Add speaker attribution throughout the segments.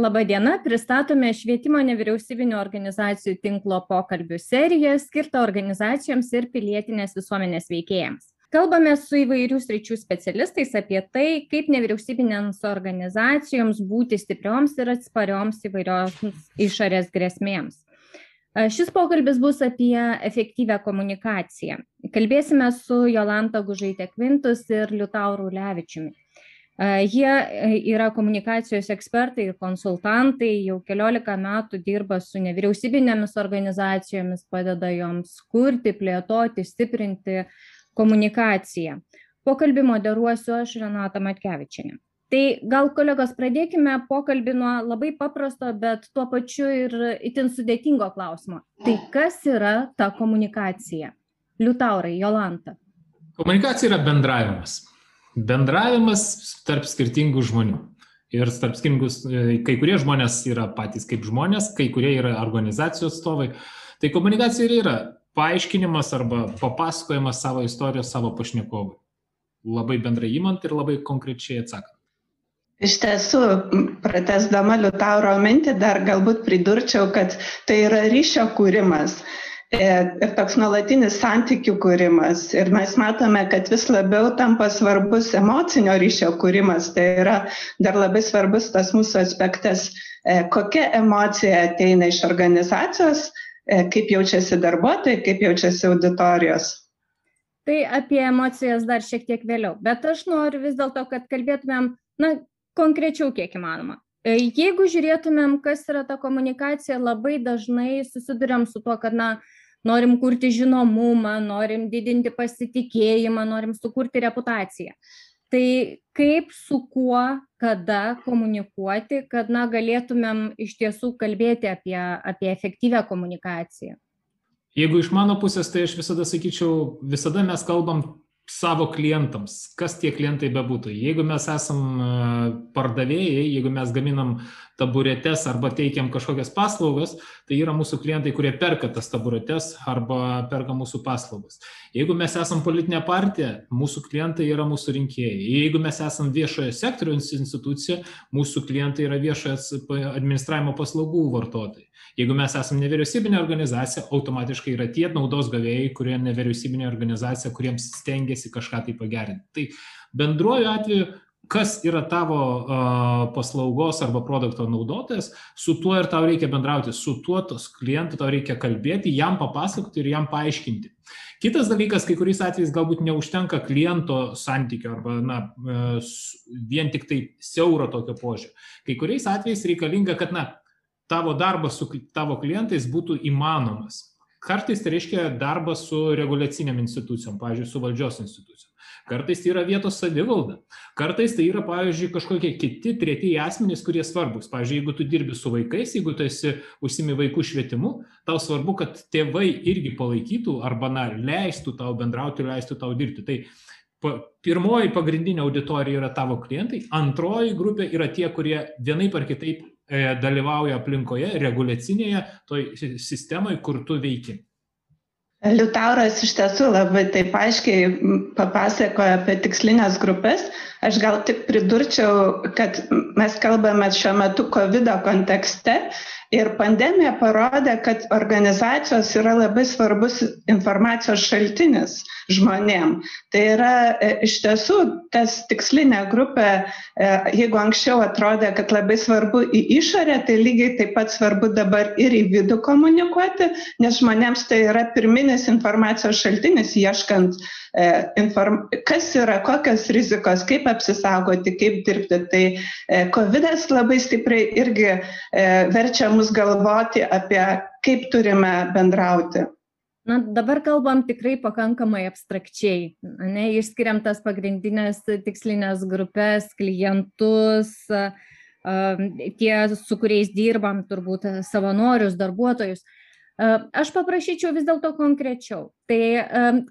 Speaker 1: Labadiena, pristatome švietimo nevyriausybinio organizacijų tinklo pokalbių seriją skirtą organizacijoms ir pilietinės visuomenės veikėjams. Kalbame su įvairių sričių specialistais apie tai, kaip nevyriausybinėms organizacijoms būti stiprioms ir atsparioms įvairioms išorės grėsmėms. Šis pokalbis bus apie efektyvę komunikaciją. Kalbėsime su Jolanta Gužaitė Kvintus ir Liutauru Levičiumi. Jie e, yra komunikacijos ekspertai ir konsultantai, jau keliolika metų dirba su nevyriausybinėmis organizacijomis, padeda joms kurti, plėtoti, stiprinti komunikaciją. Pokalbį moderuosiu aš Renata Matkevičinė. Tai gal kolegos pradėkime pokalbį nuo labai paprasto, bet tuo pačiu ir itin sudėtingo klausimo. Tai kas yra ta komunikacija? Liutaurai, Jolanta.
Speaker 2: Komunikacija yra bendravimas bendravimas tarp skirtingų žmonių. Ir tarp skirtingus, e, kai kurie žmonės yra patys kaip žmonės, kai kurie yra organizacijos atstovai. Tai komunikacija ir yra paaiškinimas arba papasakojimas savo istorijos savo pašnekovui. Labai bendrai įmant ir labai konkrečiai atsakant.
Speaker 3: Iš tiesų, pratesdama Liutauro mintį, dar galbūt pridurčiau, kad tai yra ryšio kūrimas. E, ir toks nuolatinis santykių kūrimas. Ir mes matome, kad vis labiau tampa svarbus emocinio ryšio kūrimas. Tai yra dar labai svarbus tas mūsų aspektas, e, kokia emocija ateina iš organizacijos, e, kaip jaučiasi darbuotojai, kaip jaučiasi auditorijos.
Speaker 1: Tai apie emocijas dar šiek tiek vėliau. Bet aš noriu vis dėlto, kad kalbėtumėm, na, konkrečiau kiek įmanoma. Jeigu žiūrėtumėm, kas yra ta komunikacija, labai dažnai susidurėm su tuo, kad, na, norim kurti žinomumą, norim didinti pasitikėjimą, norim sukurti reputaciją. Tai kaip, su kuo, kada komunikuoti, kad na, galėtumėm iš tiesų kalbėti apie, apie efektyvę komunikaciją?
Speaker 2: Jeigu iš mano pusės, tai aš visada sakyčiau, visada mes kalbam savo klientams, kas tie klientai bebūtų. Jeigu mes esam e, pardavėjai, jeigu mes gaminam taburetes arba teikiam kažkokias paslaugas, tai yra mūsų klientai, kurie perka tas taburetes arba perka mūsų paslaugas. Jeigu mes esam politinė partija, mūsų klientai yra mūsų rinkėjai. Jeigu mes esam viešojo sektoriaus institucija, mūsų klientai yra viešojo administravimo paslaugų vartotojai. Jeigu mes esame nevyriausybinė organizacija, automatiškai yra tie naudos gavėjai, kurie nevyriausybinė organizacija, kuriems stengiasi kažką tai pagerinti. Tai bendruoju atveju, kas yra tavo paslaugos arba produkto naudotojas, su tuo ir tau reikia bendrauti, su tuo tos klientu tau reikia kalbėti, jam papasakoti ir jam paaiškinti. Kitas dalykas, kai kuriais atvejais galbūt neužtenka kliento santykio arba na, vien tik tai siauro tokio požiūrio. Kai kuriais atvejais reikalinga, kad na, tavo darbas su tavo klientais būtų įmanomas. Kartais tai reiškia darbas su reguliaciniam institucijom, pavyzdžiui, su valdžios institucijom. Kartais tai yra vietos savivalda. Kartais tai yra, pavyzdžiui, kažkokie kiti tretieji asmenys, kurie svarbus. Pavyzdžiui, jeigu tu dirbi su vaikais, jeigu tu esi užsimi vaikų švietimu, tau svarbu, kad tėvai irgi palaikytų arba, na, leistų tau bendrauti leistų tau dirbti. Tai pirmoji pagrindinė auditorija yra tavo klientai, antroji grupė yra tie, kurie vienaip ar kitaip dalyvauja aplinkoje, reguliacinėje, toj sistemoje, kur tu veiki.
Speaker 3: Liutauras iš tiesų labai taip aiškiai papasakojo apie tikslinės grupės. Aš gal tik pridurčiau, kad mes kalbame šiuo metu COVID kontekste Ir pandemija parodė, kad organizacijos yra labai svarbus informacijos šaltinis žmonėm. Tai yra e, iš tiesų tas tikslinė grupė, e, jeigu anksčiau atrodė, kad labai svarbu į išorę, tai lygiai taip pat svarbu dabar ir į vidų komunikuoti, nes žmonėms tai yra pirminis informacijos šaltinis ieškant E, kas yra, kokios rizikos, kaip apsisaugoti, kaip dirbti. Tai e, COVID labai stipriai irgi e, verčia mus galvoti apie, kaip turime bendrauti.
Speaker 1: Na, dabar kalbam tikrai pakankamai abstrakčiai. Ne, išskiriam tas pagrindinės tikslinės grupės, klientus, tie, su kuriais dirbam, turbūt savanorius, darbuotojus. Aš paprašyčiau vis dėlto konkrečiau. Tai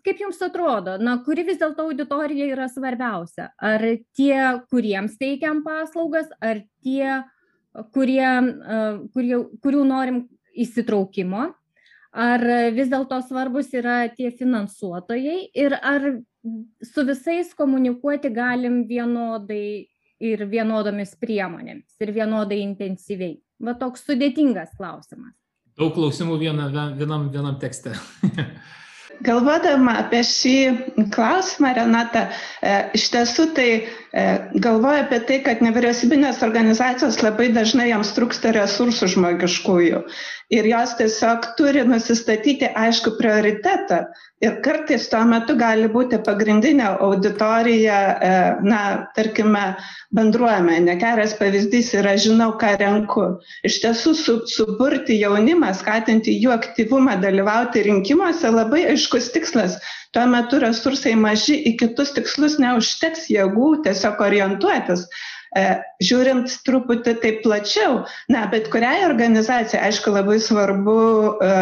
Speaker 1: kaip jums atrodo, na, kuri vis dėlto auditorija yra svarbiausia? Ar tie, kuriems teikiam paslaugas, ar tie, kurie, kurie, kurių norim įsitraukimo? Ar vis dėlto svarbus yra tie finansuotojai ir ar su visais komunikuoti galim vienodai ir vienodomis priemonėmis ir vienodai intensyviai? Va toks sudėtingas klausimas.
Speaker 2: Daug klausimų viena, vienam, vienam tekste.
Speaker 3: Galvodama apie šį klausimą, Renata, e, iš tiesų tai e, galvoju apie tai, kad nevyriausybinės organizacijos labai dažnai jiems trūksta resursų žmogiškųjų ir jos tiesiog turi nusistatyti aišku prioritetą ir kartais tuo metu gali būti pagrindinė auditorija, e, na, tarkime, bendruomenė. Geras pavyzdys yra žinau, ką renku. Iš tiesų, su, suburti jaunimą, skatinti jų aktyvumą, dalyvauti rinkimuose labai aiškus tikslas. Tuo metu resursai maži, į kitus tikslus neužteks jėgų tiesiog orientuotis. E, žiūrint truputį taip plačiau, na, bet kuriai organizacijai, aišku, labai svarbu e,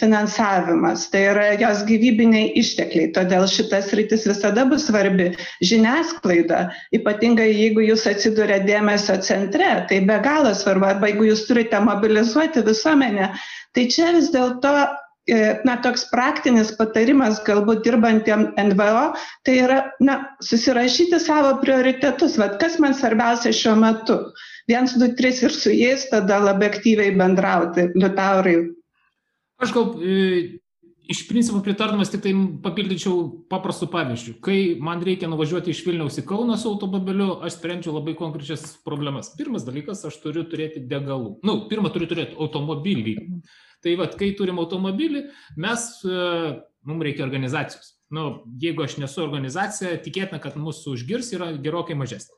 Speaker 3: finansavimas, tai yra jos gyvybiniai ištekliai, todėl šitas rytis visada bus svarbi. Žiniasklaida, ypatingai jeigu jūs atsiduria dėmesio centre, tai be galo svarbu, arba jeigu jūs turite mobilizuoti visuomenę, tai čia vis dėlto na, toks praktinis patarimas galbūt dirbantiem NVO, tai yra, na, susirašyti savo prioritetus, vad kas man svarbiausia šiuo metu. Viens, du, tris ir su jais tada labai aktyviai bendrauti, Liutaurai.
Speaker 2: Aš gal e, iš principo pritardamas tik tai papildyčiau paprastų pavyzdžių. Kai man reikia nuvažiuoti iš Vilniaus į Kauną su automobiliu, aš sprendžiu labai konkrečias problemas. Pirmas dalykas, aš turiu turėti degalų. Na, nu, pirmą turiu turėti automobilį. Mhm Tai vad, kai turim automobilį, mes, e, mums reikia organizacijos. Nu, jeigu aš nesu organizacija, tikėtina, kad mūsų užgirs yra gerokai mažesnė.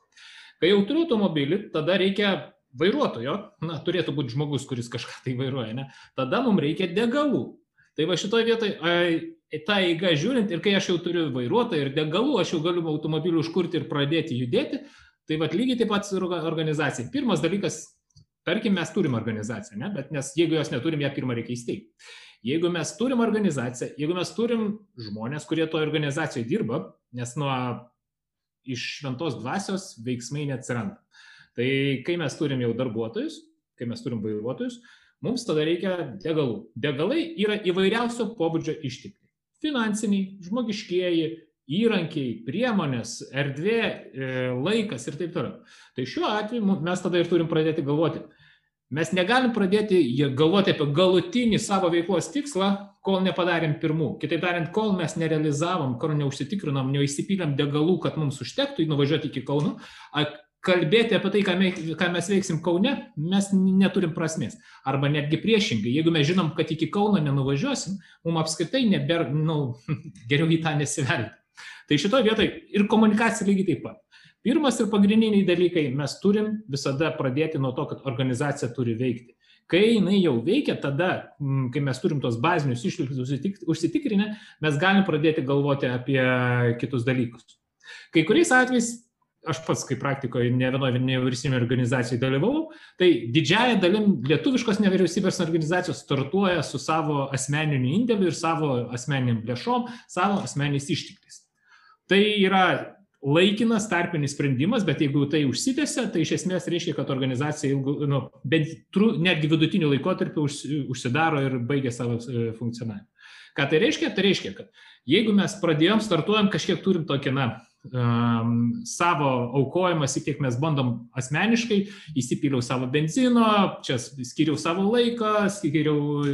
Speaker 2: Kai jau turiu automobilį, tada reikia vairuotojo, na, turėtų būti žmogus, kuris kažką tai vairuoja, ne? tada mums reikia degalų. Tai va šitoje vietoje, tą eigą žiūrint, ir kai aš jau turiu vairuotoją ir degalų, aš jau galiu automobilį užkurti ir pradėti judėti, tai va lygiai taip pat su organizacija. Pirmas dalykas Tarkim, mes turim organizaciją, ne? bet nes jeigu jos neturim, ją pirmą reikia įsteigti. Jeigu mes turim organizaciją, jeigu mes turim žmonės, kurie toje organizacijoje dirba, nes nuo iš šventos dvasios veiksmai neatsiranda. Tai kai mes turim jau darbuotojus, kai mes turim vairuotojus, mums tada reikia degalų. Degalai yra įvairiausio pobūdžio ištekliai. Finansiniai, žmogiškieji, įrankiai, priemonės, erdvė, e, laikas ir taip toliau. Tai šiuo atveju mes tada ir turim pradėti galvoti. Mes negalim pradėti galvoti apie galutinį savo veiklos tikslą, kol nepadarėm pirmų. Kitaip tariant, kol mes nerealizavom, kol neužsitikrinom, neįsipylėm degalų, kad mums užtektų nuvažiuoti iki Kauno, kalbėti apie tai, ką mes, ką mes veiksim Kaune, mes neturim prasmės. Arba netgi priešingai, jeigu mes žinom, kad iki Kauno nenuvažiuosim, mums apskritai nebėra, nu, geriau į tą nesivelti. Tai šitoje vietoje ir komunikacija lygiai taip pat. Pirmas ir pagrindiniai dalykai mes turim visada pradėti nuo to, kad organizacija turi veikti. Kai jinai jau veikia, tada, mm, kai mes turim tos bazinius iššūkius užsitikrinę, mes galim pradėti galvoti apie kitus dalykus. Kai kuriais atvejais, aš pats kaip praktikoje ne vienoje nevyriausybinėje organizacijoje dalyvau, tai didžiaja dalim lietuviškos nevyriausybės organizacijos startuoja su savo asmeniniu indėliu ir savo asmeniniam lėšom, savo asmeniniais ištikliais. Tai yra laikinas tarpinis sprendimas, bet jeigu tai užsitęsia, tai iš esmės reiškia, kad organizacija ilgu, nu, bent tru, netgi vidutiniu laikotarpiu už, užsidaro ir baigia savo e, funkcionavimą. Ką tai reiškia? Tai reiškia, kad jeigu mes pradėjom, startuojam, kažkiek turim tokį, na, um, savo aukojimas, kiek mes bandom asmeniškai, įsipyliau savo benzino, čia skiriau savo laiką, skiriau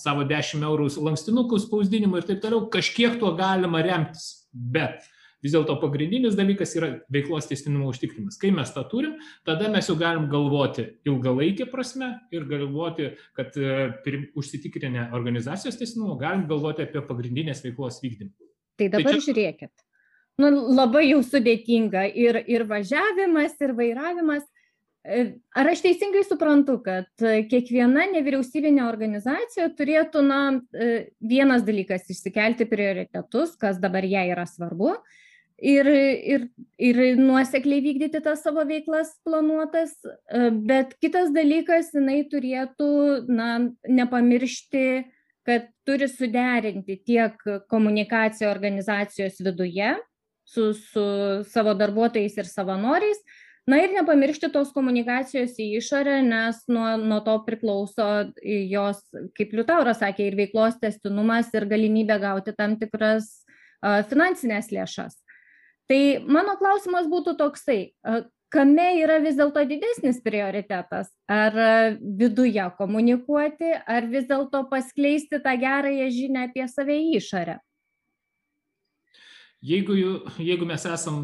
Speaker 2: savo 10 eurų lankstinukų spausdinimui ir taip toliau, kažkiek tuo galima remtis. Bet vis dėlto pagrindinis dalykas yra veiklos tęstinumo užtikrinimas. Kai mes tą turim, tada mes jau galim galvoti ilgalaikį prasme ir galvoti, kad e, užsitikrinę organizacijos tęstinumą galim galvoti apie pagrindinės veiklos vykdymą.
Speaker 1: Tai dabar tai čia... žiūrėkit. Nu, labai jau sudėtinga ir, ir važiavimas, ir vairavimas. E, ar aš teisingai suprantu, kad kiekviena nevyriausybinė organizacija turėtų, na, e, vienas dalykas išsikelti prioritetus, kas dabar jai yra svarbu, ir, ir, ir nuosekliai vykdyti tas savo veiklas planuotas, e, bet kitas dalykas, jinai turėtų na, nepamiršti, kad turi suderinti tiek komunikaciją organizacijos viduje su, su savo darbuotojais ir savanoriais, Na ir nepamiršti tos komunikacijos į išorę, nes nuo, nuo to priklauso jos, kaip Liutauras sakė, ir veiklos testinumas, ir galimybė gauti tam tikras uh, finansinės lėšas. Tai mano klausimas būtų toksai, kame yra vis dėlto didesnis prioritetas? Ar viduje komunikuoti, ar vis dėlto paskleisti tą gerąją žinią apie save į išorę?
Speaker 2: Jeigu, jeigu mes esam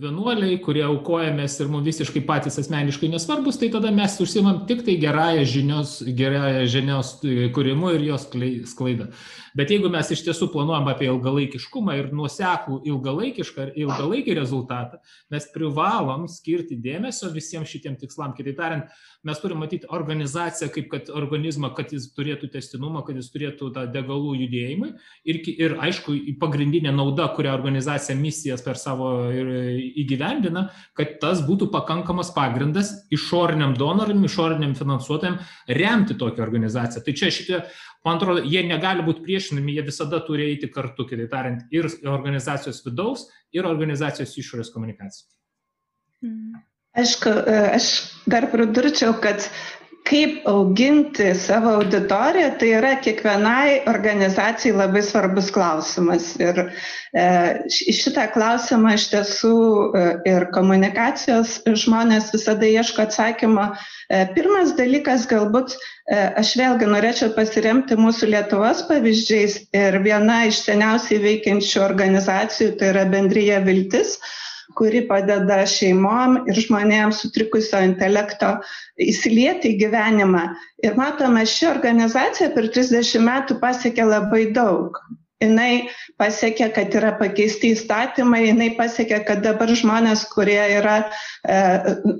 Speaker 2: vienuoliai, kurie aukojamės ir mums visiškai patys asmeniškai nesvarbus, tai tada mes užsimam tik tai gerąją žinios, gerąją žinios kūrimu ir jos sklaidą. Bet jeigu mes iš tiesų planuojam apie ilgalaikiškumą ir nuoseklų ilgalaikišką ir ilgalaikį rezultatą, mes privalom skirti dėmesio visiems šitiem tikslam. Kitaip tariant, mes turim matyti organizaciją kaip kad organizmą, kad jis turėtų testinumą, kad jis turėtų tą degalų judėjimą ir, ir aišku, pagrindinė nauda, kurią organizacija misijas per savo įgyvendina, kad tas būtų pakankamas pagrindas išoriniam donoram, išoriniam finansuotojam remti tokią organizaciją. Tai čia šitie, man atrodo, jie negali būti priešinami, jie visada turi eiti kartu, kitaip tariant, ir organizacijos vidaus, ir organizacijos išorės komunikacija.
Speaker 3: Aišku, aš dar pridurčiau, kad kaip auginti savo auditoriją, tai yra kiekvienai organizacijai labai svarbus klausimas. Ir e, šitą klausimą iš tiesų e, ir komunikacijos žmonės visada ieško atsakymo. E, pirmas dalykas, galbūt aš vėlgi norėčiau pasiremti mūsų Lietuvos pavyzdžiais ir viena iš seniausiai veikiančių organizacijų, tai yra bendryje Viltis kuri padeda šeimom ir žmonėms sutrikusio intelekto įsilieti į gyvenimą. Ir matome, ši organizacija per 30 metų pasiekė labai daug. Jis pasiekė, kad yra pakeisti įstatymai, jinai pasiekė, kad dabar žmonės, kurie yra, e,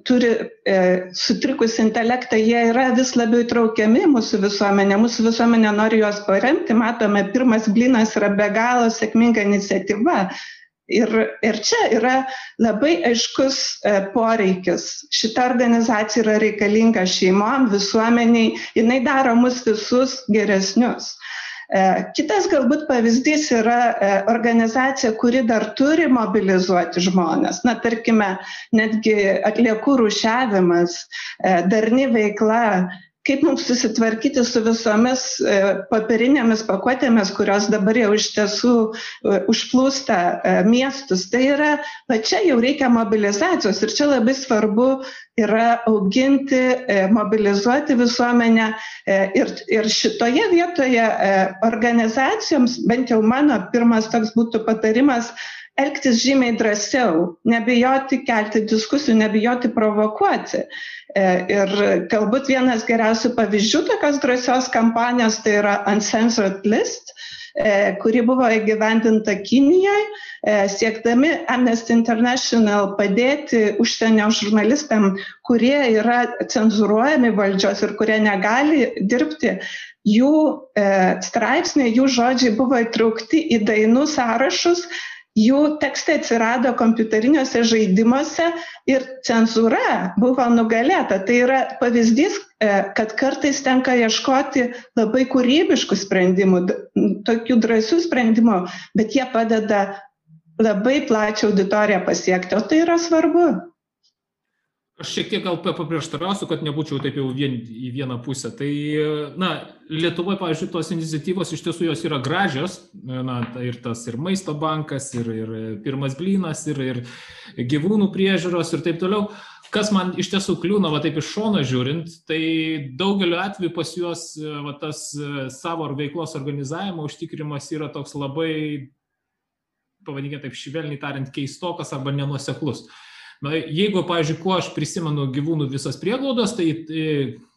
Speaker 3: turi e, sutrikus intelektą, jie yra vis labiau įtraukiami mūsų visuomenė, mūsų visuomenė nori juos paremti, matome, pirmas blinas yra be galo sėkminga iniciatyva, Ir, ir čia yra labai aiškus e, poreikis. Šita organizacija yra reikalinga šeimom, visuomeniai, jinai daro mus visus geresnius. E, kitas galbūt pavyzdys yra e, organizacija, kuri dar turi mobilizuoti žmonės. Na, tarkime, netgi atliekų rušiavimas, darni veikla, kaip mums susitvarkyti su visomis e, papirinėmis pakuotėmis, kurios dabar jau iš tiesų e, užplūsta e, miestus. Tai yra, va čia jau reikia mobilizacijos ir čia labai svarbu yra auginti, mobilizuoti visuomenę ir, ir šitoje vietoje organizacijoms, bent jau mano pirmas toks būtų patarimas, elgtis žymiai drąsiau, nebijoti kelti diskusijų, nebijoti provokuoti. E, ir galbūt vienas geriausių pavyzdžių tokios drąsios kampanijos tai yra Uncensored List, e, kuri buvo įgyvendinta Kinijoje, siekdami Amnesty International padėti užsienio žurnalistam, kurie yra cenzuruojami valdžios ir kurie negali dirbti jų e, straipsniai, jų žodžiai buvo įtraukti į dainų sąrašus, jų tekstai atsirado kompiuteriniuose žaidimuose ir cenzūra buvo nugalėta. Tai yra pavyzdys, e, kad kartais tenka ieškoti labai kūrybiškų sprendimų, tokių drąsių sprendimų, bet jie padeda labai plačią auditoriją pasiekti, o tai yra svarbu.
Speaker 2: Aš šiek tiek gal paprieštarausiu, kad nebūčiau taip jau vien į vieną pusę. Tai, na, Lietuvoje, pavyzdžiui, tos iniciatyvos iš tiesų jos yra gražios. Na, tai ir tas ir maisto bankas, ir, ir pirmas blynas, ir, ir gyvūnų priežiūros ir taip toliau. Kas man iš tiesų kliūna, va taip iš šono žiūrint, tai daugeliu atveju pas juos va, tas savo veiklos organizavimo užtikrimas yra toks labai, pavadinkime taip švelniai tariant, keistokas arba nenuoseklus. Uh, Na, jeigu, pavyzdžiui, kuo aš prisimenu gyvūnų visas prieglaudos, tai, tai,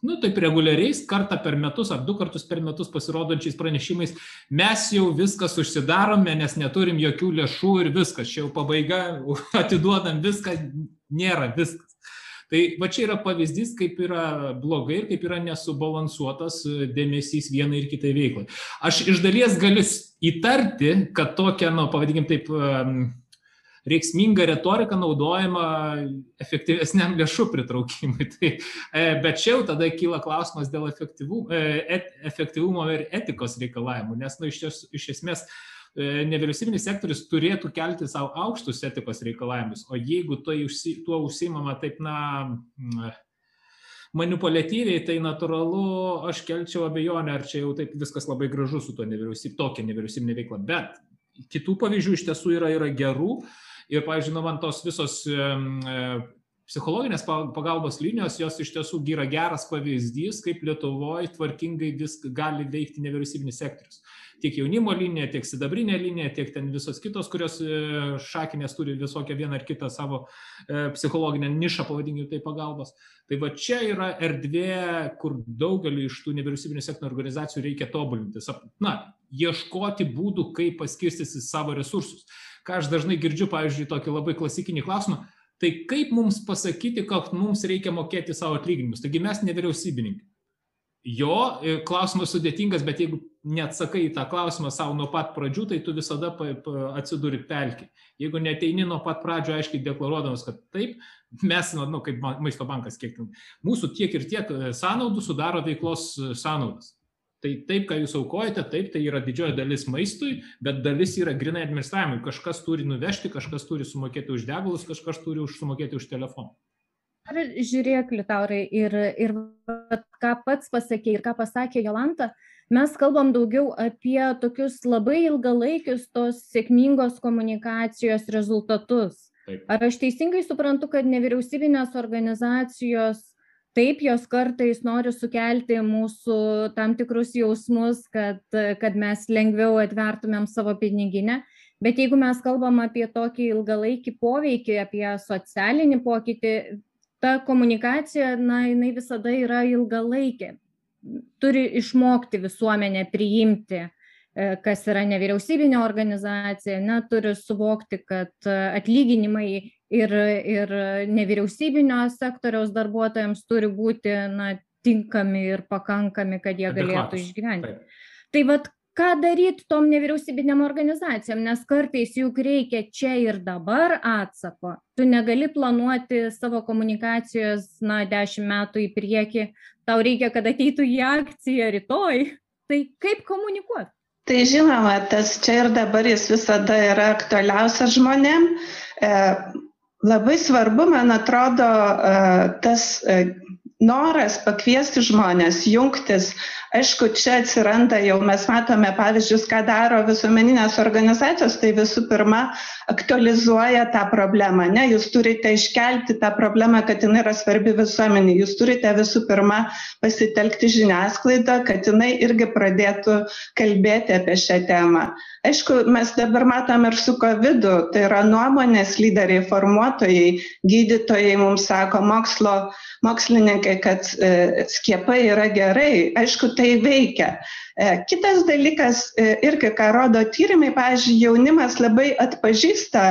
Speaker 2: nu, taip reguliariais kartą per metus ar du kartus per metus pasirodančiais pranešimais mes jau viskas užsidarome, nes neturim jokių lėšų ir viskas, čia jau pabaiga, atiduodam viską, nėra viskas. Tai va čia yra pavyzdys, kaip yra blogai ir kaip yra nesubalansuotas dėmesys vienai ir kitai veiklai. Aš iš dalies galiu įtarti, kad tokia, nu, pavadinkim taip, um, reiksminga retorika naudojama efektyvesniam lėšų pritraukimui. Tai, e, bet čia jau tada kyla klausimas dėl efektyvumo, e, et, efektyvumo ir etikos reikalavimų, nes nu, iš, ties, iš esmės e, nevyriausybinis sektorius turėtų kelti savo aukštus etikos reikalavimus, o jeigu to, tuo užsimama taip, na, manipuliatyviai, tai natūralu, aš kelčiau abejonę, ar čia jau taip viskas labai gražu su to nevyriausybė, tokia nevyriausybinė veikla. Bet kitų pavyzdžių iš tiesų yra, yra gerų. Ir, pavyzdžiui, nu, man tos visos e, psichologinės pagalbos linijos, jos iš tiesų yra geras pavyzdys, kaip Lietuvoje tvarkingai vis gali veikti nevyriausybinis sektorius tiek jaunimo linija, tiek sidabrinė linija, tiek ten visos kitos, kurios e, šakinės turi visokią vieną ar kitą savo e, psichologinę nišą, pavadinkime tai pagalbos. Tai va čia yra erdvė, kur daugeliu iš tų nevyriausybinio sektorio organizacijų reikia tobulinti. Na, ieškoti būdų, kaip paskirstyti savo resursus. Ką aš dažnai girdžiu, pavyzdžiui, tokį labai klasikinį klausimą, tai kaip mums pasakyti, kad mums reikia mokėti savo atlyginimus? Taigi mes nevyriausybininkai. Jo, e, klausimas sudėtingas, bet jeigu neatsakai į tą klausimą savo nuo pat pradžių, tai tu visada atsiduri pelkį. Jeigu neteini nuo pat pradžio aiškiai deklaruodamas, kad taip, mes, nu, nu kaip maisto bankas, kiek mūsų tiek ir tiek e, sąnaudų sudaro veiklos e, sąnaudas. Tai taip, ką jūs aukojate, taip, tai yra didžioji dalis maistui, bet dalis yra grinai administravimui. Kažkas turi nuvežti, kažkas turi sumokėti už degalus, kažkas turi už sumokėti už telefoną.
Speaker 1: Ar žiūrėk, Liutaurai, ir, ir ką pats pasakė, ir ką pasakė Jolanta, mes kalbam daugiau apie tokius labai ilgalaikius tos sėkmingos komunikacijos rezultatus. Taip. Ar aš teisingai suprantu, kad nevyriausybinės organizacijos taip jos kartais nori sukelti mūsų tam tikrus jausmus, kad, kad mes lengviau atvertumėm savo piniginę. Bet jeigu mes kalbam apie tokį ilgalaikį poveikį, apie socialinį pokytį, ta komunikacija, na, jinai visada yra ilgalaikė. Turi išmokti visuomenę priimti E, kas yra nevyriausybinė organizacija, ne, turi suvokti, kad e, atlyginimai ir, ir nevyriausybinio sektoriaus darbuotojams turi būti na, tinkami ir pakankami, kad jie galėtų išgyventi. Tai vad, ką daryti tom nevyriausybinėm organizacijom, nes kartais juk reikia čia ir dabar atsako. Tu negali planuoti savo komunikacijos, na, dešimt metų į priekį, tau reikia, kad ateitų į akciją rytoj. Tai kaip komunikuoti?
Speaker 3: Tai žinoma, tas čia ir dabar jis visada yra aktualiausias žmonėm. Labai svarbu, man atrodo, e, tas e, noras pakviesti žmonės, jungtis. Aišku, čia atsiranda jau, mes matome pavyzdžius, ką daro visuomeninės organizacijos, tai visų pirma aktualizuoja tą problemą. Ne? Jūs turite iškelti tą problemą, kad jinai yra svarbi visuomenė. Jūs turite visų pirma pasitelkti žiniasklaidą, kad jinai irgi pradėtų kalbėti apie šią temą. Aišku, mes dabar matom ir su COVID, tai yra nuomonės lyderiai, formuotojai, gydytojai mums sako, mokslo mokslininkai, kad e, skiepai yra gerai, aišku, tai veikia. E, kitas dalykas e, irgi, ką rodo tyrimai, pavyzdžiui, jaunimas labai atpažįsta,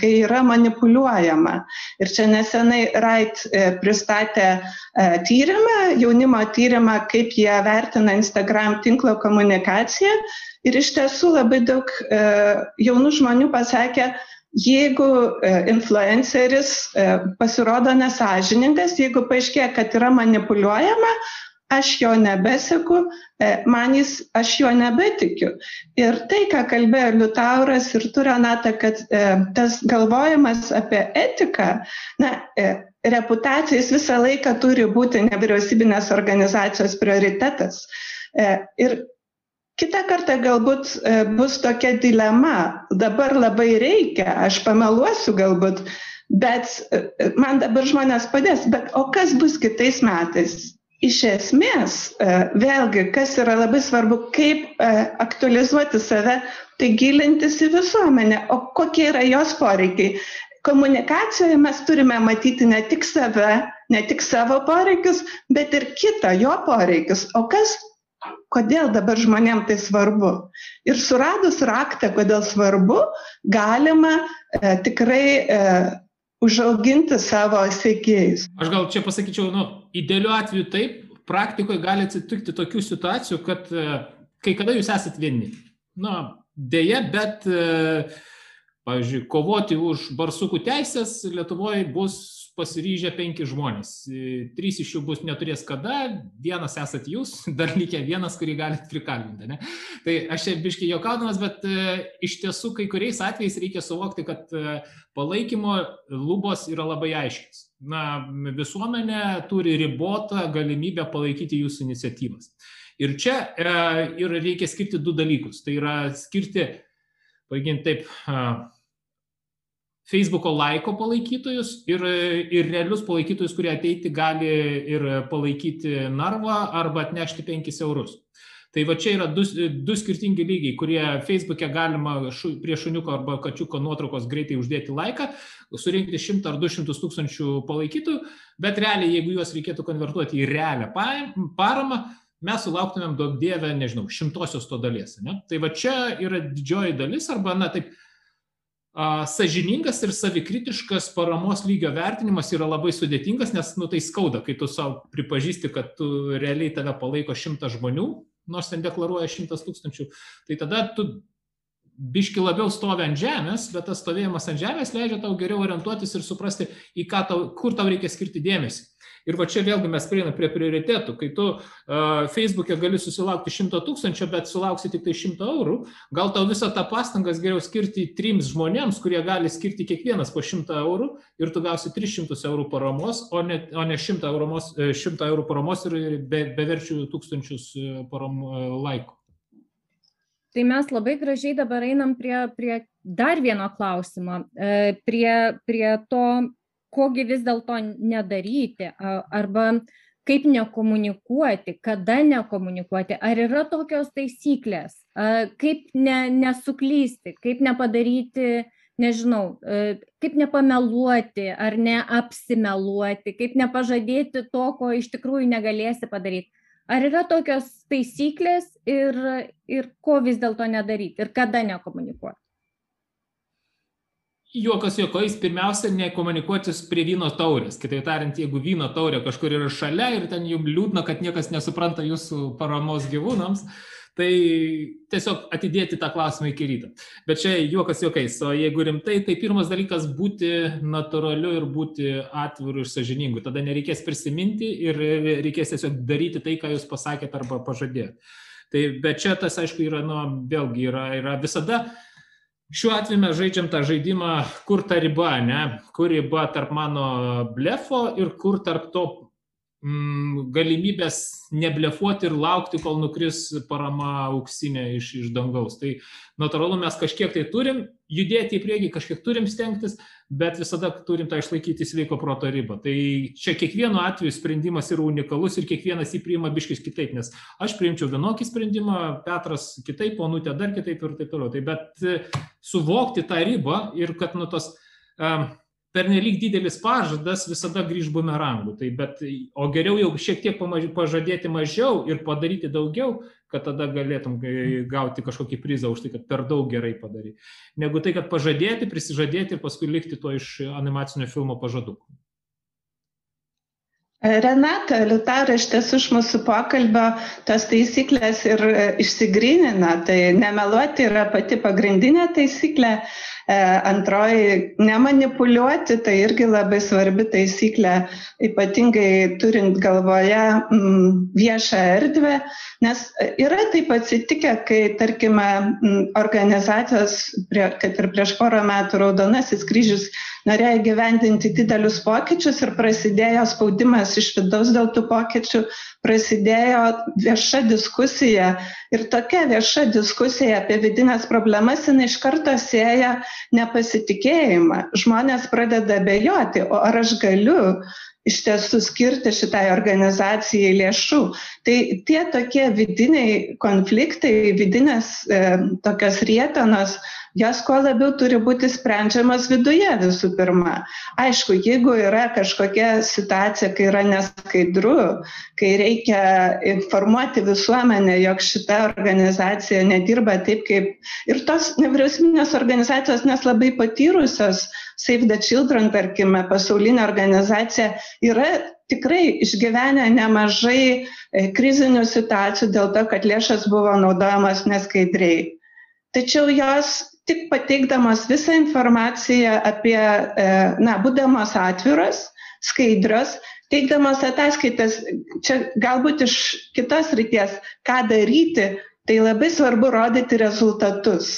Speaker 3: kai yra manipuliuojama. Ir čia nesenai Rait pristatė tyrimą, jaunimo tyrimą, kaip jie vertina Instagram tinklo komunikaciją. Ir iš tiesų labai daug jaunų žmonių pasakė, jeigu e, influenceris e, pasirodo nesažiningas, jeigu paaiškėja, kad yra manipuliuojama, aš jo nebeseku, e, man jis, aš jo nebetikiu. Ir tai, ką kalbėjo Liutauras ir tu, Renata, kad tas galvojimas apie etiką, na, e, reputacijas visą laiką turi būti nevyriausybinės organizacijos prioritetas. Ir kitą kartą galbūt e, bus tokia dilema. Dabar labai reikia aš pameluosiu galbūt bet e, e, man dabar žmonės padės bet o kas bus kitais metais? Iš esmės vėlgi kas yra labai svarbu kaip aktualizuoti save tai gilintis į visuomenę. O kokie yra jos poreikiai? Komunikacijoje mes turime matyti ne tik save ne tik savo poreikius bet ir kitą jo poreikius. O kas kodėl dabar žmonėm tai svarbu. Ir suradus raktą, kodėl svarbu, galima e, tikrai e, užauginti savo sėkėjus.
Speaker 2: Aš gal čia pasakyčiau, nu, idealiu atveju taip, praktikoje gali atsitikti tokių situacijų, kad e, kai kada jūs esat vieni. Na, dėja, bet, e, pavyzdžiui, kovoti už barsukų teisės Lietuvoje bus pasiryžę penki žmonės. E, trys iš jų bus neturės kada, vienas esat jūs, dar likę vienas, kurį galite prikalbinti. Ne? Tai aš čia biškai jokaudamas, bet e, iš tiesų kai kuriais atvejais reikia suvokti, kad e, palaikymo lubos yra labai aiškios. Na, visuomenė turi ribotą galimybę palaikyti jūsų iniciatyvas. Ir čia e, ir reikia skirti du dalykus. Tai yra skirti, paginti taip, Facebooko laiko palaikytojus ir, ir realius palaikytojus, kurie ateiti gali ir palaikyti narvą arba atnešti 5 eurus. Tai va čia yra du, du skirtingi lygiai, kurie Facebook'e galima šu, prie šuniuko arba kačiuko nuotraukos greitai uždėti laiką, surinkti 100 ar 200 tūkstančių palaikytojų, bet realiai, jeigu juos reikėtų konvertuoti į realią paramą, mes sulauktumėm daug dievę, nežinau, šimtosios to dalies. Ne? Tai va čia yra didžioji dalis arba, na taip, Sažiningas ir savikritiškas paramos lygio vertinimas yra labai sudėtingas, nes nu, tai skauda, kai tu savo pripažįsti, kad tu realiai tave palaiko šimtas žmonių, nors ten deklaruoja šimtas tūkstančių, tai tada tu biški labiau stovi ant žemės, bet tas stovėjimas ant žemės leidžia tau geriau orientuotis ir suprasti, tau, kur tau reikia skirti dėmesį. Ir va čia vėlgi mes prieinam prie prioritėtų. Kai tu uh, Facebook'e gali susilaukti 100 tūkstančio, bet sulauksi tik tai 100 eurų, gal tau visą tą pastangas geriau skirti trims žmonėms, kurie gali skirti kiekvienas po 100 eurų ir tu gausi 300 eurų paramos, o ne, o ne 100, euromos, 100 eurų paramos ir be, beverčių tūkstančius param laikų.
Speaker 1: Tai mes labai gražiai dabar einam prie, prie dar vieno klausimo, prie, prie to kogi vis dėlto nedaryti arba kaip nekomunikuoti, kada nekomunikuoti, ar yra tokios taisyklės, kaip ne, nesuklysti, kaip nepadaryti, nežinau, kaip nepameluoti ar neapsimeluoti, kaip nepažadėti to, ko iš tikrųjų negalėsi padaryti. Ar yra tokios taisyklės ir, ir ko vis dėlto nedaryti ir kada nekomunikuoti?
Speaker 2: Juokas juokais, pirmiausia, nekomunikuotis prie vyno taurės. Kitaip tariant, jeigu vyno taurė kažkur yra šalia ir ten jums liūdna, kad niekas nesupranta jūsų paramos gyvūnams, tai tiesiog atidėti tą klausimą iki ryto. Bet čia juokas juokais, o jeigu rimtai, tai pirmas dalykas būti natūraliu ir būti atviru ir sažiningu. Tada nereikės prisiminti ir reikės tiesiog daryti tai, ką jūs pasakėte arba pažadėjote. Tai bet čia tas, aišku, yra, nu, vėlgi yra, yra visada šiuo atveju mes žaidžiam tą žaidimą, kur ta riba, ne? Kur riba tarp mano blefo ir kur tarp to galimybės neblefuoti ir laukti, kol nukris parama auksinė iš, iš dangaus. Tai natūralu, mes kažkiek tai turim judėti į priekį, kažkiek turim stengtis, bet visada turim tą išlaikyti sveiko proto ribą. Tai čia kiekvienu atveju sprendimas yra unikalus ir kiekvienas jį priima biškis kitaip, nes aš priimčiau vienokį sprendimą, Petras kitaip, Onutė dar kitaip ir taip toliau. Tai bet e, suvokti tą ribą ir kad nu tos um, pernelyg didelis pažadas visada grįž bumerangų. Tai bet, o geriau jau šiek tiek pažadėti mažiau ir padaryti daugiau, kad tada galėtum gauti kažkokį prizą už tai, kad per daug gerai padarai. Negu tai, kad pažadėti, prisižadėti ir paskui likti to iš animacinio filmo pažadų.
Speaker 3: Renata, Liutaurai, iš tiesų iš mūsų pokalbio tos taisyklės ir išsigrynina. Tai nemeluoti yra pati pagrindinė taisyklė. E, antroji, nemanipuliuoti, tai irgi labai svarbi taisyklė, ypatingai turint galvoje m, viešą erdvę, nes yra taip atsitikę, kai, tarkime, organizacijos, prie, kad ir prieš porą metų Raudonasis kryžius norėjo gyvendinti didelius pokyčius ir prasidėjo spaudimas iš vidaus dėl tų pokyčių, prasidėjo vieša diskusija ir tokia vieša diskusija apie vidinės problemas jinai iš karto sėja nepasitikėjimą. Žmonės pradeda bejoti, o ar aš galiu iš tiesų skirti šitai organizacijai lėšų. Tai tie tokie vidiniai konfliktai, vidinės e, tokios rietenos, jos kuo labiau turi būti sprendžiamas viduje visų pirma. Aišku, jeigu yra kažkokia situacija, kai yra neskaidru, kai reikia informuoti visuomenę, jog šita organizacija nedirba taip, kaip ir tos nevyriausybinės organizacijos, nes labai patyrusios, Save the Children, tarkime, pasaulinė organizacija, yra tikrai išgyvenę nemažai e, krizinių situacijų dėl to, kad lėšas buvo naudojamas neskaidriai. Tačiau jos tik pateikdamas visą informaciją apie, e, na, būdamas atviros, skaidrios, teikdamas ataskaitas, čia galbūt iš kitos ryties, ką daryti, tai labai svarbu rodyti rezultatus.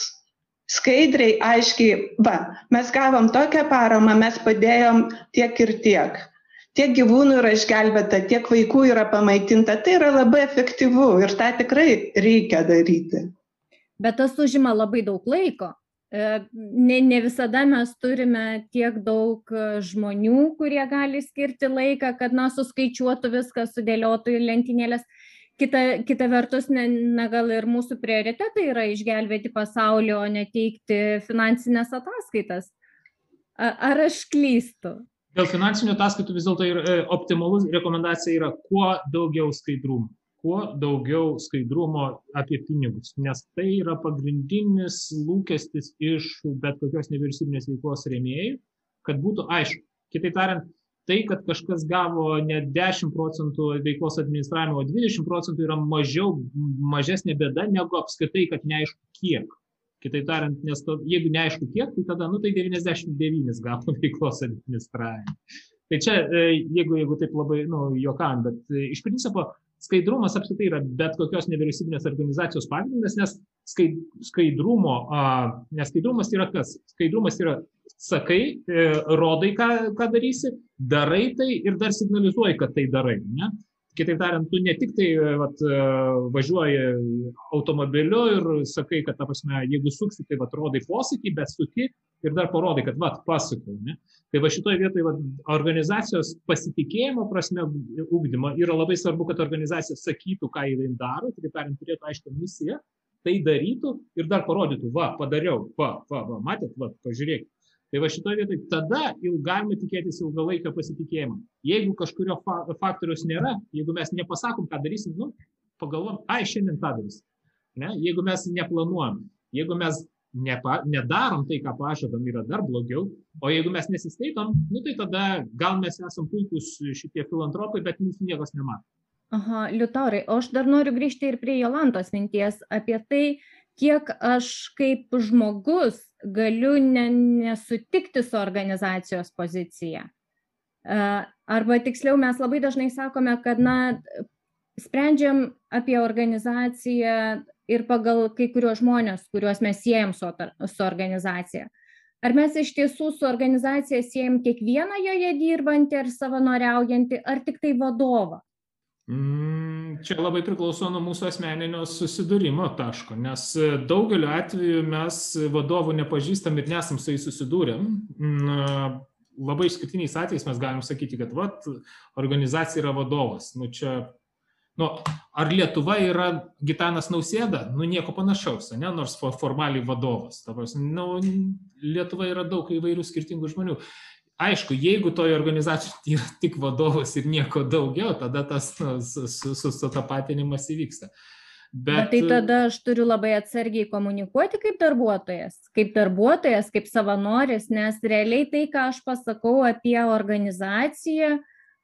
Speaker 3: Skaidriai, aiškiai, va, mes gavom tokią paramą, mes padėjom tiek ir tiek. Tiek gyvūnų yra išgelbėta, tiek vaikų yra pamaitinta. Tai yra labai efektyvu ir tą tikrai reikia daryti.
Speaker 1: Bet tas užima labai daug laiko ne, ne visada mes turime tiek daug žmonių, kurie gali skirti laiką, kad, na, suskaičiuotų viską, sudėliotų į lentynėlės. Kita, kita vertus, ne, na, gal ir mūsų prioritetai yra išgelbėti pasaulį, o ne teikti finansinės ataskaitas. Ar aš klystu?
Speaker 2: Dėl finansinių ataskaitų vis dėlto e, optimalus rekomendacija yra kuo daugiau skaidrumo. Kuo daugiau skaidrumo apie pinigus, nes tai yra pagrindinis lūkestis iš bet kokios nevyriausybinės veiklos rėmėjų, kad būtų aišku. Kitaip tariant, tai, kad kažkas gavo ne 10 procentų veiklos administravimo, o 20 procentų yra mažiau, mažesnė bėda negu apskritai, kad neaišku kiek. Kitaip tariant, nes to, jeigu neaišku kiek, tai tada, nu tai 99 gavo veiklos administravimą. Tai čia, e, jeigu, jeigu taip labai, nu, jokam, bet e, iš principo skaidrumas apskritai yra bet kokios nevyriausybinės organizacijos pagrindas, nes skaidrumo, nes skaidrumas yra kas? Skaidrumas yra sakai, e, rodai, ką, ką darysi, darai tai ir dar signalizuoji, kad tai darai. Ne? Kitaip tariant, tu ne tik tai vat, e, važiuoji automobiliu ir sakai, kad, ta prasme, jeigu suksi, tai vat, rodai posakį, bet suki ir dar parodai, kad, vat, pasakau. Ne? Tai va šitoje vietoje vat, organizacijos pasitikėjimo prasme ugdymo yra labai svarbu, kad organizacija sakytų, ką jį daro, kitaip tariant, turėtų aiškę misiją, tai darytų ir dar parodytų, va, padariau, va, va, va matėt, va, pažiūrėkit tai va šitoj vietoj tada galima tikėtis ilgalaikio pasitikėjimo jeigu kažkurio fa faktoriaus nėra jeigu mes nepasakom ką darysim nu pagalvojam ai šiandien tą darysim ne jeigu mes neplanuojam jeigu mes nepa, nedarom tai, ką pažadam, yra dar blogiau. O jeigu mes nesiskaitom, nu, tai tada gal mes esam puikūs šitie filantropai, bet mūsų niekas nemato.
Speaker 1: Aha, Liutaurai, o aš dar noriu grįžti ir prie Jolantos minties apie tai, kiek aš kaip žmogus galiu ne, nesutikti su organizacijos pozicija. Arba tiksliau, mes labai dažnai sakome, kad, na, sprendžiam apie organizaciją ir pagal kai kuriuos žmonės, kuriuos mes siejam su, su organizacija. Ar mes iš tiesų su organizacija siejam kiekvieną joje dirbantį ar savanoriaujantį, ar tik tai vadovą?
Speaker 2: Mm, čia labai priklauso nuo mūsų asmeninio susidūrimo taško, nes daugeliu atveju mes vadovų nepažįstam ir nesam su jais susidūrėm. Mm, labai išskirtiniais atvejais mes galim sakyti, kad vat, organizacija yra vadovas. Nu, čia, nu, ar Lietuva yra Gitanas Nausėda? Nu, nieko panašaus, ne? nors formaliai vadovas. Tavas, nu, Lietuva yra daug įvairių skirtingų žmonių aišku jeigu toj organizacijoj yra tik vadovas ir nieko daugiau tada tas nu, su, su, su, sutapatinimas įvyksta.
Speaker 1: Bet... Bet tai tada aš turiu labai atsargiai komunikuoti kaip darbuotojas, kaip darbuotojas, kaip savanoris, nes realiai tai, ką aš pasakau apie organizaciją,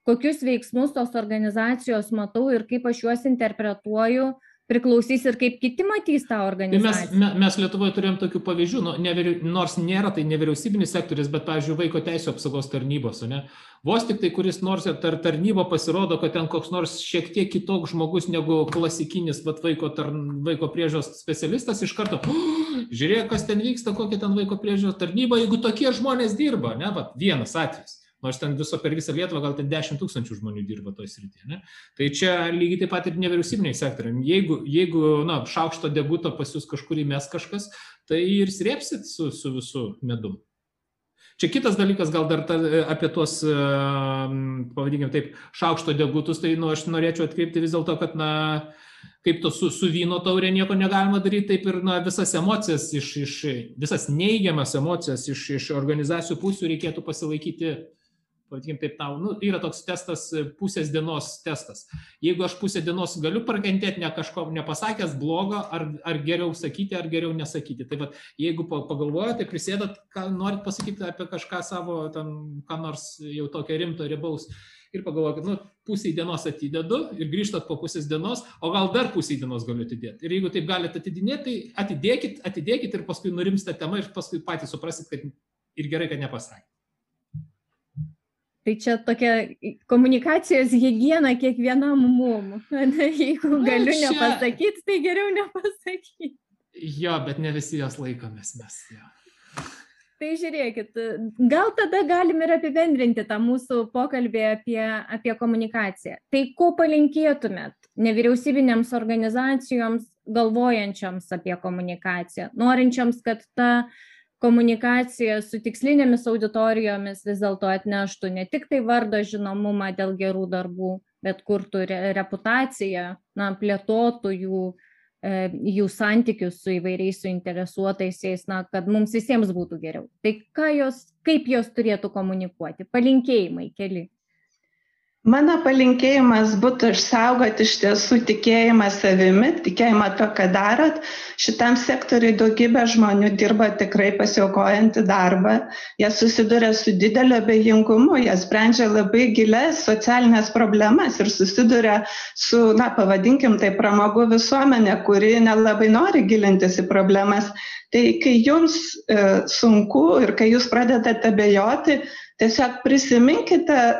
Speaker 1: kokius veiksmus tos organizacijos matau ir kaip aš juos interpretuoju, priklausys ir kaip kiti matys tą organizaciją.
Speaker 2: Tai mes, mes Lietuvoje turėjom tokių pavyzdžių, nu, nevyri, nors nėra tai nevyriausybinis sektorius, bet, pavyzdžiui, vaiko teisų apsaugos tarnybos, ne? Vos tik tai kuris nors tar, tarnyba pasirodo, kad ten koks nors šiek tiek kitoks žmogus negu klasikinis vat, vaiko, tar, vaiko priežios specialistas iš karto, žiūrėk, kas ten vyksta, kokia ten vaiko priežios tarnyba, jeigu tokie žmonės dirba, ne, vat, vienas atvejis nors ten viso per visą Lietuvą gal ten 10 tūkstančių žmonių dirba toje srityje. Ne? Tai čia lygiai taip pat ir nevyriausybiniai sektoriai. Jeigu, jeigu na, šaukšto deguto pas jūs kažkur įmes kažkas, tai ir srėpsit su, su visu medum. Čia kitas dalykas, gal dar ta, apie tuos, pavadinkime taip, šaukšto degutus, tai nu, aš norėčiau atkreipti vis dėlto, kad, na, kaip to su, su vyno taurė nieko negalima daryti, taip ir na, visas emocijas, iš, iš, visas neigiamas emocijas iš, iš organizacijų pusių reikėtų pasilaikyti vadinkim taip, tau, nu, yra toks testas, e, pusės dienos testas. Jeigu aš pusę dienos galiu prakentėti ne kažko nepasakęs blogo, ar, ar geriau sakyti, ar geriau nesakyti. Tai vad, jeigu pagalvojate, prisėdat, ką norit pasakyti apie kažką savo, ten, ką nors jau tokio rimto ribaus. Ir pagalvokit, nu, pusę dienos atidedu ir grįžtat po pusės dienos, o gal dar pusę dienos galiu atidėti. Ir jeigu taip galite atidinėti, tai atidėkit, atidėkit ir paskui nurimsta tema ir paskui patys suprasit, kad ir gerai, kad nepasakė.
Speaker 1: Tai čia tokia komunikacijos hygiena kiekvienam mum. Jeigu galiu čia... nepasakyti, tai geriau nepasakyti.
Speaker 2: Jo, bet ne visi jos laikomės mes. Jo.
Speaker 1: Tai žiūrėkit, gal tada galim ir apibendrinti tą mūsų pokalbį apie, apie komunikaciją. Tai ko palinkėtumėt nevyriausybinėms organizacijoms galvojančioms apie komunikaciją, norinčioms, kad ta komunikacija su tikslinėmis auditorijomis vis dėlto atneštų ne tik tai vardo žinomumą dėl gerų darbų, bet kurtų reputaciją, na, plėtotų jų, e, jų santykius su įvairiais suinteresuotaisiais, na, kad mums visiems būtų geriau. Tai jos, kaip jos turėtų komunikuoti? Palinkėjimai keli.
Speaker 3: Mano palinkėjimas būtų išsaugoti iš tiesų tikėjimą savimi, tikėjimą to, ką darot. Šitam sektoriui daugybė žmonių dirba tikrai pasiaukojantį darbą. Jie susiduria su dideliu abejingumu, jie sprendžia labai gilias socialinės problemas ir susiduria su, na, pavadinkim tai pramogų visuomenė, kuri nelabai nori gilintis į problemas. Tai kai jums e, sunku ir kai jūs pradedate abejoti, tiesiog prisiminkite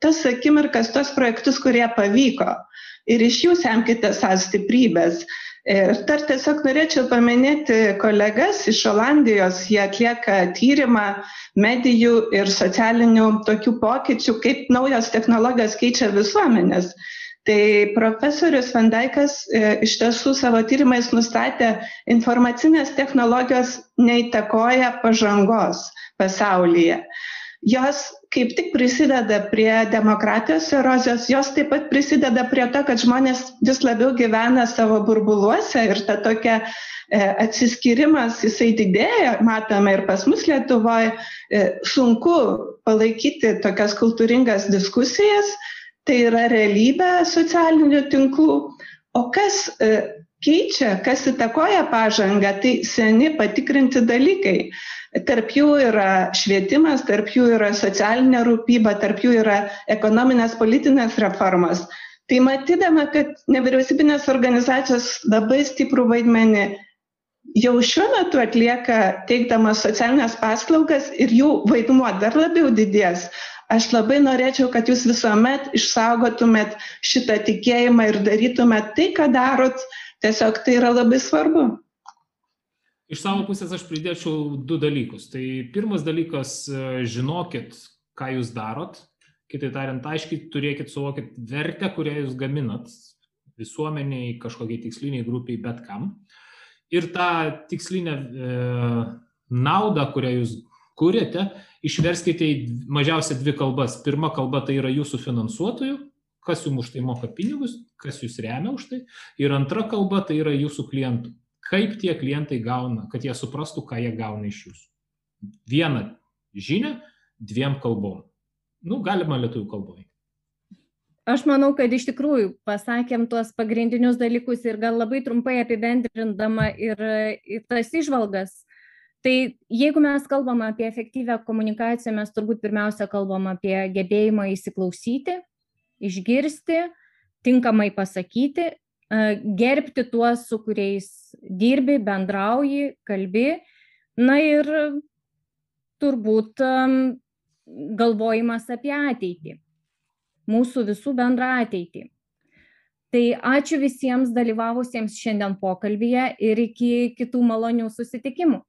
Speaker 3: tas akimirkas, tos projektus, kurie pavyko. Ir iš jų semkite savo stiprybės. Ir dar tiesiog norėčiau paminėti kolegas iš Olandijos, jie atlieka tyrimą medijų ir socialinių tokių pokyčių, kaip naujos technologijos keičia visuomenės. Tai profesorius Vandaikas e, iš tiesų savo tyrimais nustatė, informacinės technologijos neįtakoja pažangos pasaulyje jos kaip tik prisideda prie demokratijos erozijos, jos taip pat prisideda prie to, kad žmonės vis labiau gyvena savo burbuluose ir ta tokia e, atsiskirimas, jisai didėja, matome ir pas mus Lietuvoje, e, sunku palaikyti tokias kultūringas diskusijas, tai yra realybė socialinių tinklų. O kas e, keičia, kas įtakoja pažangą, tai seni patikrinti dalykai. Tarp jų yra švietimas, tarp jų yra socialinė rūpyba, tarp jų yra ekonominės politinės reformos. Tai matydama, kad nevyriausybinės organizacijos labai stiprų vaidmenį jau šiuo metu atlieka teikdamas socialinės paslaugas ir jų vaidmuo dar labiau didės. Aš labai norėčiau, kad jūs visuomet išsaugotumėt šitą tikėjimą ir darytumėt tai, ką darot. Tiesiog tai yra labai svarbu.
Speaker 2: Iš savo pusės aš pridėčiau du dalykus. Tai pirmas dalykas, e, žinokit, ką jūs darot. Kitai tariant, aiškiai turėkit, suvokit vertę, kurią jūs gaminat visuomeniai, kažkokiai tiksliniai grupiai, bet kam. Ir tą tikslinę e, naudą, kurią jūs kūrėte, išverskite į mažiausiai dvi kalbas. Pirma kalba tai yra jūsų finansuotojų, kas jums už tai moka pinigus, kas jūs remia už tai. Ir antra kalba tai yra jūsų klientų kaip tie klientai gauna, kad jie suprastų, ką jie gauna iš jūsų. Vieną žinią dviem kalbom. Nu, galima lietuvių kalboje.
Speaker 1: Aš manau, kad iš tikrųjų pasakėm tuos pagrindinius dalykus ir gal labai trumpai apibendrindama ir, ir tas išvalgas. Tai jeigu mes kalbam apie efektyvę komunikaciją, mes turbūt pirmiausia kalbam apie gebėjimą įsiklausyti, išgirsti, tinkamai pasakyti gerbti tuos, su kuriais dirbi, bendrauji, kalbi. Na ir turbūt galvojimas apie ateitį, mūsų visų bendrą ateitį tai ačiū visiems dalyvavusiems šiandien pokalbyje ir iki kitų malonių susitikimų.